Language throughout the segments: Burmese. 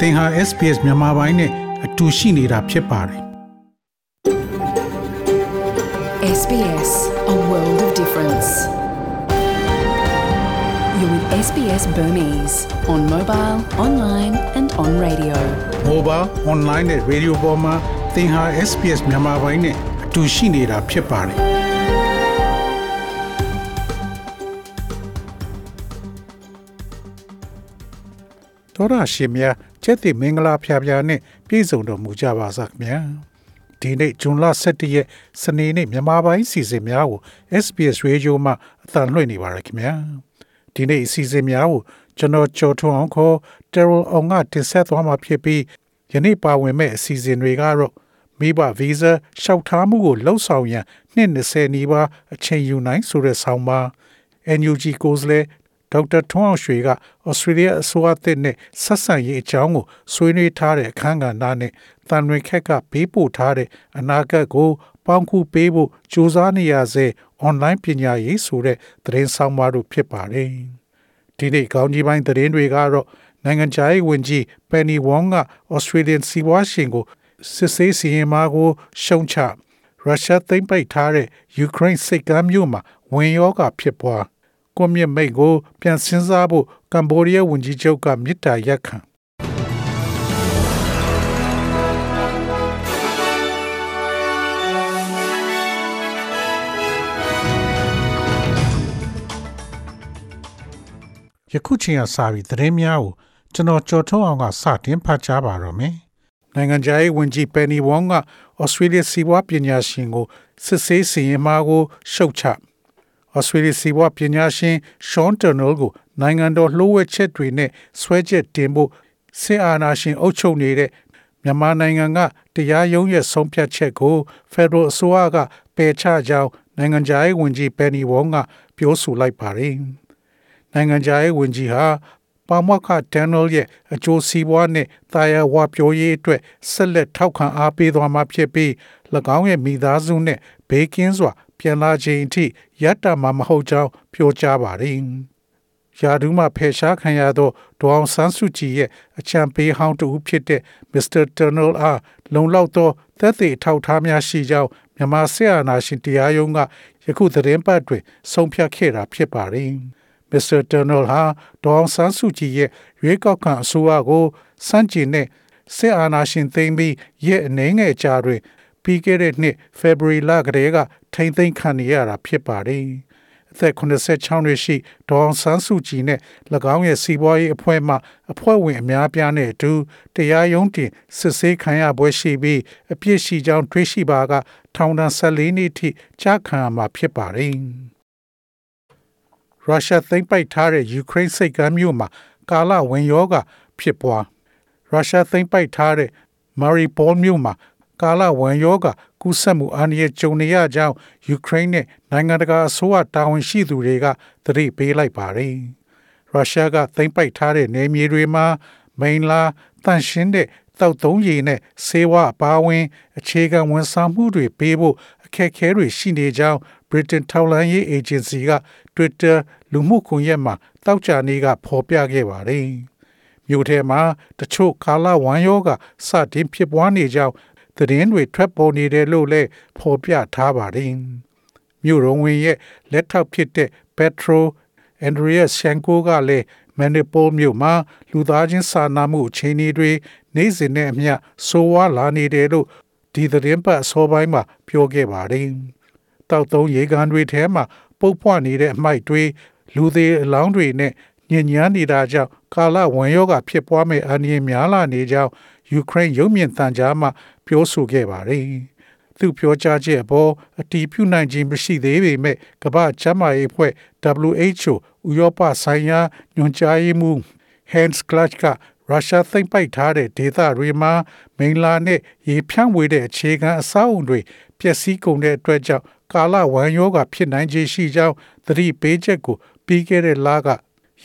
သင်ဟာ SPS မြန်မာပိုင်းနဲ့အတူရှိနေတာဖြစ်ပါတယ် SBS A world of difference. You're with SBS Burmese on mobile, online and on radio. mobile online နဲ့ radio ပေါ်မှာသင်ဟာ SPS မြန်မာပိုင်းနဲ့အတူရှိနေတာဖြစ်ပါတယ် တော်ရရှိမြကျက်တိမင်္ဂလာဖျာဖျာနဲ့ပြည့်စုံတော်မူကြပါစခင်ဗျာဒီနေ့ဇွန်လ17ရက်စနေနေ့မြန်မာပိုင်းစီစဉ်များကို SBS Radio မှာအသံလွှင့်နေပါရခင်ဗျာဒီနေ့အစီအစဉ်များကိုကျွန်တော်ကျော်ထွန်းအောင်ခေါ် Terrell အောင်ကတင်ဆက်သွားမှာဖြစ်ပြီးယနေ့ပါဝင်မဲ့အစီအစဉ်တွေကတော့မိဘဗီဇာလျှောက်ထားမှုကိုလှုပ်ဆောင်ရန်နှစ်20နီးပါးအချိန်ယူနိုင်ဆိုတဲ့ဆောင်းပါး NUG ကိုယ်စားလှယ် ဒေါက်တာထွန်းအောင်ရွှေကဩစတြေးလျအစိုးရသစ်နဲ့ဆက်ဆံရေးအကြောင်းကိုဆွေးနွေးထားတဲ့အခမ်းကဏ္ဍနဲ့တန်ရွေခက်ကပေးပို့ထားတဲ့အနာဂတ်ကိုပေါင်းခုပေးဖို့ကြိုးစားနေရစေအွန်လိုင်းပညာရေးဆိုတဲ့သတင်းဆောင်ပါတို့ဖြစ်ပါတယ်။ဒီနေ့ကောင်းကြီးပိုင်းသတင်းတွေကတော့နိုင်ငံခြားရေးဝန်ကြီးပန်နီဝွန်ကဩစတြေးလျစီးပွားရှင်ကိုစစ်ဆေးစီရင်မှာကိုရှုံချရုရှားသိမ်းပိုက်ထားတဲ့ယူကရိန်းစိတ်ကမ်းမြို့မှာဝင်ရောဂါဖြစ်ပွား ကွန်မြင့်မိတ်ကိုပြန်စင်းစားဖို့ကမ်ဘောဒီးယားဝန်ကြီးချုပ်ကမြစ်တာရက်ခံယခုချိန်ကစပြီးသတင်းများကိုကျွန်တော်ကြော်ထုတ်အောင်ကစတင်ဖတ်ကြားပါတော့မယ်။နိုင်ငံခြားရေးဝန်ကြီးပန်နီဝွန်ကဩစတြေးလျစီးပွားပညာရှင်ကိုစစ်ဆေးစီရင်မှာကိုရှုတ်ချ ဩစတြေးလျစီးပွားပညာရှင်ရှွန်တနယ်ကိုနိုင်ငံတော်လှိုးဝှက်ချက်တွေနဲ့ဆွဲချက်တင်ဖို့စစ်အာဏာရှင်အုပ်ချုပ်နေတဲ့မြန်မာနိုင်ငံကတရားရုံးရဲ့ဆုံးဖြတ်ချက်ကိုဖက်ဒရယ်အစိုးရကပယ်ချကြောင်းနိုင်ငံခြားရေးဝန်ကြီးပန်နီဝွန်ကပြောဆိုလိုက်ပါတယ်။နိုင်ငံခြားရေးဝန်ကြီးဟာပါမောက္ခဒန်နယ်ရဲ့အကျိုးစီးပွားနဲ့တာယာဝပြောရေးအတွက်ဆက်လက်ထောက်ခံအားပေးသွားမှာဖြစ်ပြီး၎င်းရဲ့မိသားစုနဲ့ဘေးကင်းစွာ ပြန်လာခြင်းအထိရပ်တမှာမဟုတ်ကြောင်းပြောကြားပါတယ်။ယာဒူးမှဖယ်ရှားခံရသောဒေါအောင်ဆန်းစုကြည်ရဲ့အချံပေးဟောင်းတူဖြစ်တဲ့ Mr. Turnell အားလုံလောက်သောသက်သေထောက်ထားများရှိကြောင်းမြန်မာစစ်အာဏာရှင်တရားရုံးကယခုသတင်းပတ်တွင်ဆုံးဖြတ်ခဲ့တာဖြစ်ပါတယ်။ Mr. Turnell ဟာဒေါအောင်ဆန်းစုကြည်ရဲ့ရွေးကောက်ခံအစိုးရကိုစန့်ကျင်တဲ့စစ်အာဏာရှင်သိမ်းပြီးရဲ့အနေငယ်ကြားတွင် ပြီးခဲ့တဲ့နှစ်ဖေဖော်ဝါရီလကတည်းကထိမ့်သိမ်းခံနေရတာဖြစ်ပါတယ်။အသက်86နှစ်ရှိဒေါအောင်ဆန်းစုကြည်နဲ့၎င်းရဲ့စီးပွားရေးအဖွဲ့မှအဖွဲ့ဝင်အများပြားနဲ့အတူတရားရုံးတင်စစ်ဆေးခံရပွဲရှိပြီးအပြစ်ရှိကြောင်းတွေးရှိပါကထောင်ဒဏ်14နှစ်ထိကြာခံရမှာဖြစ်ပါတယ်။ရုရှားသိမ်းပိုက်ထားတဲ့ယူကရိန်းစိတ်ကမ်းမြို့မှာကာလဝင်ရောဂါဖြစ်ပွားရုရှားသိမ်းပိုက်ထားတဲ့မာရီပိုလ်မြို့မှာ ကာလဝန်ရောဂါကူးစက်မှုအန္တရာယ်ကြုံနေရကြောင်းယူကရိန်းနဲ့နိုင်ငံတကာအစိုးရတာဝန်ရှိသူတွေကသတိပေးလိုက်ပါတယ်။ရုရှားကသိမ်းပိုက်ထားတဲ့နယ်မြေတွေမှာမိန်လာတန့်ရှင်းတဲ့တောက်သုံးရည်နဲ့ဆေးဝါးအပါအဝင် အခြေခံဝန်ဆောင်မှုတွေပေးဖို့အခက်အခဲတွေရှိနေကြောင်း Britain ထောက်လှမ်းရေး Agency က Twitter လူမှုကွန်ရက်မှာတောက်ကြနေကဖော်ပြခဲ့ပါတယ်။မြို့ထဲမှာတချို့ကာလဝမ်းယောဂစတင်ဖြစ်ပွားနေကြောင်း သတင်းတွေထွက်ပေါ်နေတယ်လို့လည်းဖော်ပြထားပါတယ်။မြို့ရုံဝင်ရဲ့လက်ထောက်ဖြစ်တဲ့ Petro Andrea Shanko ကလည်းမန်နီပိုမြို့မှာလူသားချင်းစာနာမှုအခြေအနေတွေနေ့စဉ်နဲ့အမျှဆိုးဝါးလာနေတယ်လို့ဒီသတင်းပတ်အစောပိုင်းမှာပြောခဲ့ပါတယ်။တောက်သုံးရေကန်တွေထဲမှာပုတ်ဖွနေတဲ့အမိုက်တွေလူသေးအလောင်းတွေနဲ့ညဉ့်ညမ်းနေတာကြောင့်ကာလဝန်ရောဂါဖြစ်ပွားမဲ့အန္တရာယ်များလာနေကြောင်းယူကရိန်းရုပ်မြင်သံကြားမှ ပြောဆိုခဲ့ပါတယ်။သူပြောကြားချက်အပေါ်အတီးပြုနိုင်ခြင်းမရှိသေးပေမဲ့ကမ္ဘာ့ကျန်းမာရေးအဖွဲ့ WHO ဥရောပဆိုင်ရာညွှန်ကြားရေးမှူး Hans Kluge ကရုရှားသိမ်းပိုက်ထားတဲ့ဒေသတွေမှာမိန်လာနဲ့ရေဖြန့်ဝေတဲ့အခြေခံအဆောက်အုံတွေပျက်စီးကုန်တဲ့အတွက်ကြောင့်ကာလဝမ်းရောဂါဖြစ်နိုင်ခြေရှိကြောင်းသတိပေးချက်ကိုပြီးခဲ့တဲ့လက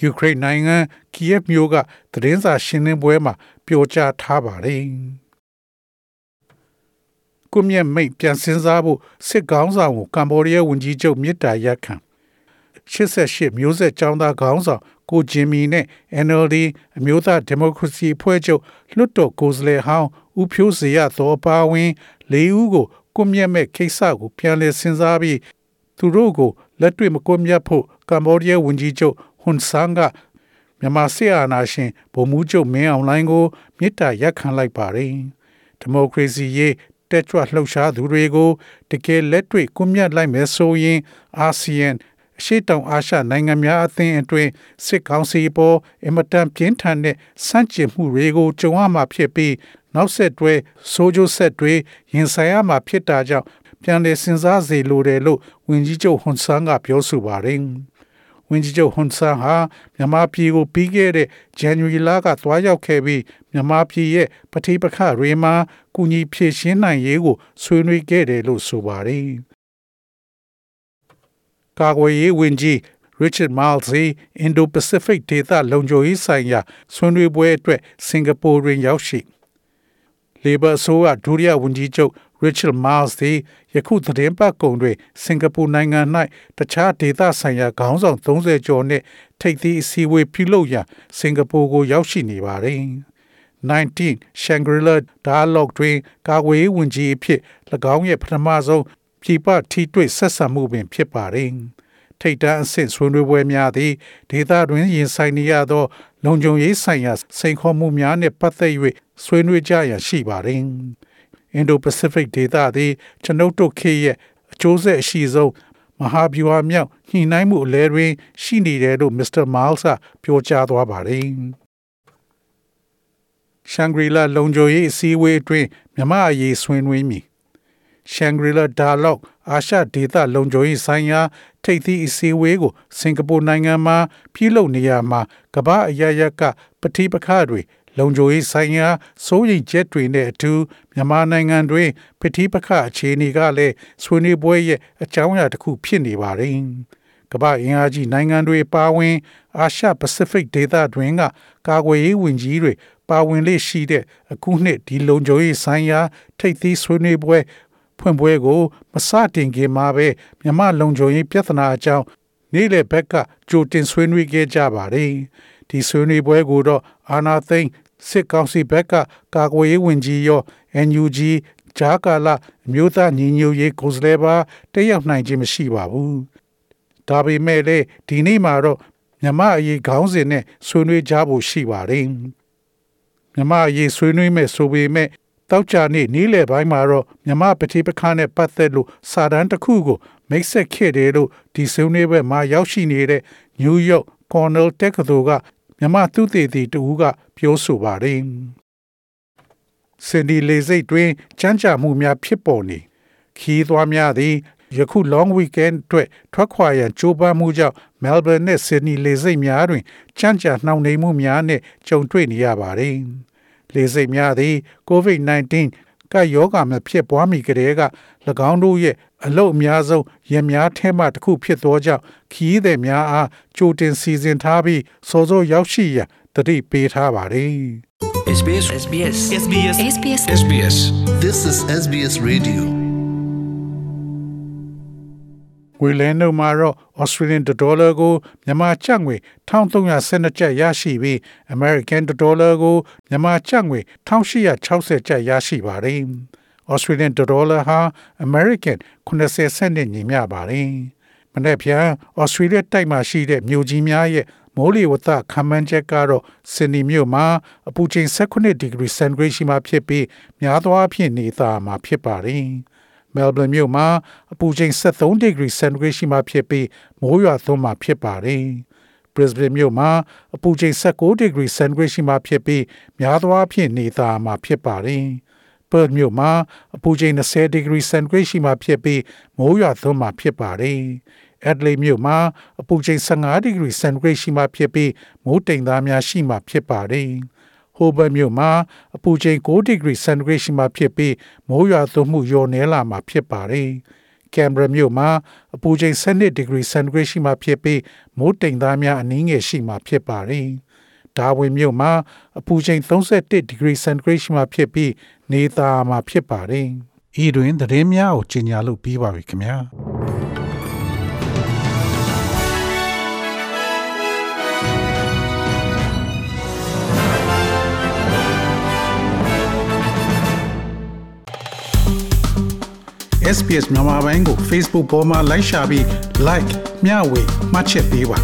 ယူကရိန်းနိုင်ငံကီယက်မြို့ကသတင်းစာရှင်းလင်းပွဲမှာပြောကြားထားပါတယ်။ ကွန်မြတ်မိတ်ပြန်စင်းစားဖို့စစ်ကောင်းဆောင်ကိုကမ်ဘောဒီးယားဝန်ကြီးချုပ်မြစ်တာရက်ခံ88မျိုးဆက်ចောင်းသားခေါင်းဆောင်ကိုဂျင်မီနဲ့ NLD အမျိုးသားဒီမိုကရေစီအဖွဲ့ချုပ်လွှတ်တော်ကိုယ်စားလှယ်ဟောင်းဦးဖြိုးစေရသောပါဝင်၄ဦးကိုကွန်မြတ်မဲ့ကိစ္စကိုပြန်လည်စဉ်းစားပြီးသူတို့ကိုလက်တွေ့မကွန်မြတ်ဖို့ကမ္ဘောဒီးယားဝန်ကြီးချုပ်ဟွန်ဆန်ကမြန်မာစစ်အာဏာရှင်ဗိုလ်မှူးချုပ်မင်းအောင်လှိုင်ကိုမေတ္တာရက်ခံလိုက်ပါတယ်ဒီမိုကရေစီရေး တက်ကြွလှုပ်ရှားသူတွေကိုတကယ်လက်တွေ့ကွန်မြတ်လိုက်မယ်ဆိုရင်အာဆီယံအရှိတောင်အာရှနိုင်ငံများအသင်းအတွင်းစစ်ကောင်စီပေါ်အမတန်ပြင်းထန်တဲ့စန့်ကျင်မှုတွေကိုကြုံရမှာဖြစ်ပြီးနောက်ဆက်တွဲဆိုးကျိုးဆက်တွေရင်ဆိုင်ရမှာဖြစ်တာကြောင့်ပြန်လည်စဉ်းစားစေလိုတယ်လို့ဝန်ကြီးချုပ်ဟွန်ဆန်ကပြောဆိုပါတယ်။ ဝန်ကြီးချုပ်ဟွန်ဆန်ဟာမြန်မာပြည်ကိုပြီးခဲ့တဲ့ January လကသွားရောက်ခဲ့ပြီးမြန်မာပြည်ရဲ့ပဋိပက္ခတွေမှာကူညီဖြေရှင်းနိုင်ရေးကိုဆွေးနွေးခဲ့တယ်လို့ဆိုပါတယ်။ကာကွယ်ရေးဝန်ကြီး Richard Miles Indo-Pacific ဒေသလုံခြုံရေးဆိုင်ရာဆွေးနွေးပွဲအတွက်စင်ကာပူတွင်ရောက်ရှိ Labor ဆိုကဒုတိယဝန်ကြီးချုပ် Richard Miles သည်ယခုသတင်းပတ်ကုန်တွင်စင်ကာပူနိုင်ငံ၌တခြားဒေသဆိုင်ရာခေါင်းဆောင်30ကျော်နှင့်ထိပ်သီးအစည်းအဝေးပြုလုပ်ရန်စင်ကာပူကိုရောက်ရှိနေပါသည်19 Shangri-La Dialogue တွင်ကာကွယ်ရေးဝန်ကြီးအဖြစ်၎င်းရဲ့ပထမဆုံးပြည်ပထိတွေ့ဆက်ဆံမှုပင်ဖြစ်ပါတယ်။ထိတ်တန့်အဆင့်ဆွေးနွေးပွဲများသည်ဒေသတွင်ရင်ဆိုင်နေရသော လုံခြုံရေးဆိုင်ရာစိန်ခေါ်မှုများနှင့်ပတ်သက်၍ဆွေးနွေးကြရန်ရှိပါတယ်။ Indo-Pacific ဒေသသည်ကျွန်ုပ်တို့ခေတ်ရဲ့အကျိုးဆက်အရှိဆုံးမဟာဗျူဟာမြောက်ညှိနှိုင်းမှုအလဲတွင်ရှိနေတယ်လို့ Mr. Miles ကပြောကြားသွားပါတယ်။ Shangri-La လုံခြုံရေးအစည်းအဝေးအတွင်းမြမအရေးဆွေးနွေးမည် Shangri-La Dialogue အာရှဒေသလုံခြုံရေးဆိုင်ရာထိပ်သီးအစည်းအဝေးကိုစင်ကာပူနိုင်ငံမှာပြုလုပ်နေရမှာကမ္ဘာအရရကပဋိပက္ခတွေ လုံခြုံရေးဆိုင်ရာစိုးရိမ်ချက်တွေနဲ့အတူမြန်မာနိုင်ငံတွင်ပဋိပက္ခအခြေအနေကလည်းဆွေးနွေးပွဲရဲ့အကြောင်းအရာတစ်ခုဖြစ်နေပါတယ်။ကမ္ဘာအင်အားကြီးနိုင်ငံတွေပါဝင် အာရှပစိဖိတ်ဒေသတွင်ကကာကွယ်ရေးဝန်ကြီးတွေပါဝင်လေရှိတဲ့အခုနှစ်ဒီလုံခြုံရေးဆိုင်ရာထိပ်သီးဆွေးနွေးပွဲဖွင့်ပွဲကိုမစတင်ခင်မှာပဲမြမလုံခြုံရေးပြဿနာအကြောင်းနေ့လယ်ဘက်ကကြိုတင်ဆွေးနွေးခဲ့ကြပါတယ်။ဒီဆွေးနွေးပွဲကိုတော့အာနာသိန်း စစ်ကောင်စီဘက်ကကာကွယ်ရေးဝန်ကြီးရော NUG ဂျာကာလာမြို့သားညီညွတ်ရေးကိုယ်စားလှယ်ပါတက်ရောက်နိုင်ခြင်းမရှိပါဘူး။ဒါပေမဲ့လည်းဒီနေ့မှာတော့မြမအရေးခေါင်းစဉ်နဲ့ဆွေးနွေးကြဖို့ရှိပါတယ်။မြမအရေးဆွေးနွေးမဲ့ဆိုပေမဲ့တောက်ကြနေ့နေ့လယ်ပိုင်းမှာတော့မြမပတိပခါနဲ့ပတ်သက်လို့စာတမ်းတစ်ခုကိုမိတ်ဆက်ခဲ့တယ်လို့ဒီဆွေးနွေးပွဲမှာရောက်ရှိနေတဲ့ New York Cornell တက္ကသိုလ်က မြမသူတေသီတူကပြောဆိုပါတယ်စင်ဒီလေစိတ်တွင်ချမ်းသာမှုများဖြစ်ပေါ်နေခီးသွားများသည်ယခု long weekend အတွက်ထွက်ခွာရန်ကြိုးပမ်းမှုကြောင့် Melbourne နဲ့ Sydney လေဆိပ်များတွင်ချမ်းသာနှောင့်နှေးမှုများနှင့်ကြုံတွေ့နေရပါတယ်။လေဆိပ်များသည် COVID-19 ကယောဂါမှာဖြစ်ပွားမိကြတဲ့က၎င်းတို့ရဲ့ အလုတ်အများဆုံးရများထဲမှတစ်ခုဖြစ်သောကြောင့်ခီးသည်များအားကြိုတင်စီစဉ်ထားပြီးစောစောရောက်ရှိရန်တတိပေးထားပါတယ်။ SBS SBS SBS SBS SBS This is SBS Radio. ငွေလဲနှုန်းမှာတော့ Australian dollar ကိုမြန်မာကျပ်ငွေ1312ကျပ်ရရှိပြီး American dollar ကိုမြန်မာကျပ်ငွေ1860ကျပ်ရရှိပါတယ်။ Australian dollar ဟာ American 80စနစ်ညီမျှပါတယ်။မနေ့ပြန် Australia တိုက်မှာရှိတဲ့မြို့ကြီးများရဲ့မိုးလေဝသခန့်မှန်းချက်ကတော့ဆင်နီမြို့မှာအပူချိန်18ဒီဂရီစင်တီဂရိတ်ရှိမှဖြစ်ပြီးများသောအားဖြင့်နေသားမှာဖြစ်ပါတယ်။ Melbourne မြို့မှာအပူချိန်73ဒီဂရီစင်တီဂရိတ်ရှိမှဖြစ်ပြီးမိုးရွာသွန်းမှာဖြစ်ပါတယ်။ Brisbane မြို့မှာအပူချိန်16ဒီဂရီစင်တီဂရိတ်ရှိမှဖြစ်ပြီးများသောအားဖြင့်နေသားမှာဖြစ်ပါတယ်။ Perth မြို့မှာအပူချိန်20ဒီဂရီစင်တီဂရိတ်ရှိမှဖြစ်ပြီးမိုးရွာသွန်းမှာဖြစ်ပါတယ်။ Adelaide မြို့မှာအပူချိန်15ဒီဂရီစင်တီဂရိတ်ရှိမှဖြစ်ပြီးမိုးတိမ်သားများရှိမှဖြစ်ပါတယ်။ဟိုဘယ်မြို့မှာအပူချိန်6ဒီဂရီစင်တီဂရိတ်ရှိမှဖြစ်ပြီးမိုးရွာသွန်းမှုလျော့နည်းလာမှာဖြစ်ပါတယ်။ကင်ဘရာမြို့မှာအပူချိန်12ဒီဂရီစင်တီဂရိတ်ရှိမှဖြစ်ပြီးမိုးတိမ်သားများအနည်းငယ်ရှိမှဖြစ်ပါတယ်။ဒါဝင်မြို့မှာအပူချိန်31ဒီဂရီစင်တီဂရိတ်ရှိမှဖြစ်ပြီး နေသာမှာဖြစ်ပါတယ်။ဤတွင်သတင်းများကိုကြီးညာလို့ပြီးပါပြီခင်ဗျာ။ SPS မြန်မာပိုင်းကို Facebook ပေါ်မှာ like ရှာပြီး like မျှဝေမှတ်ချက်ပေးပါ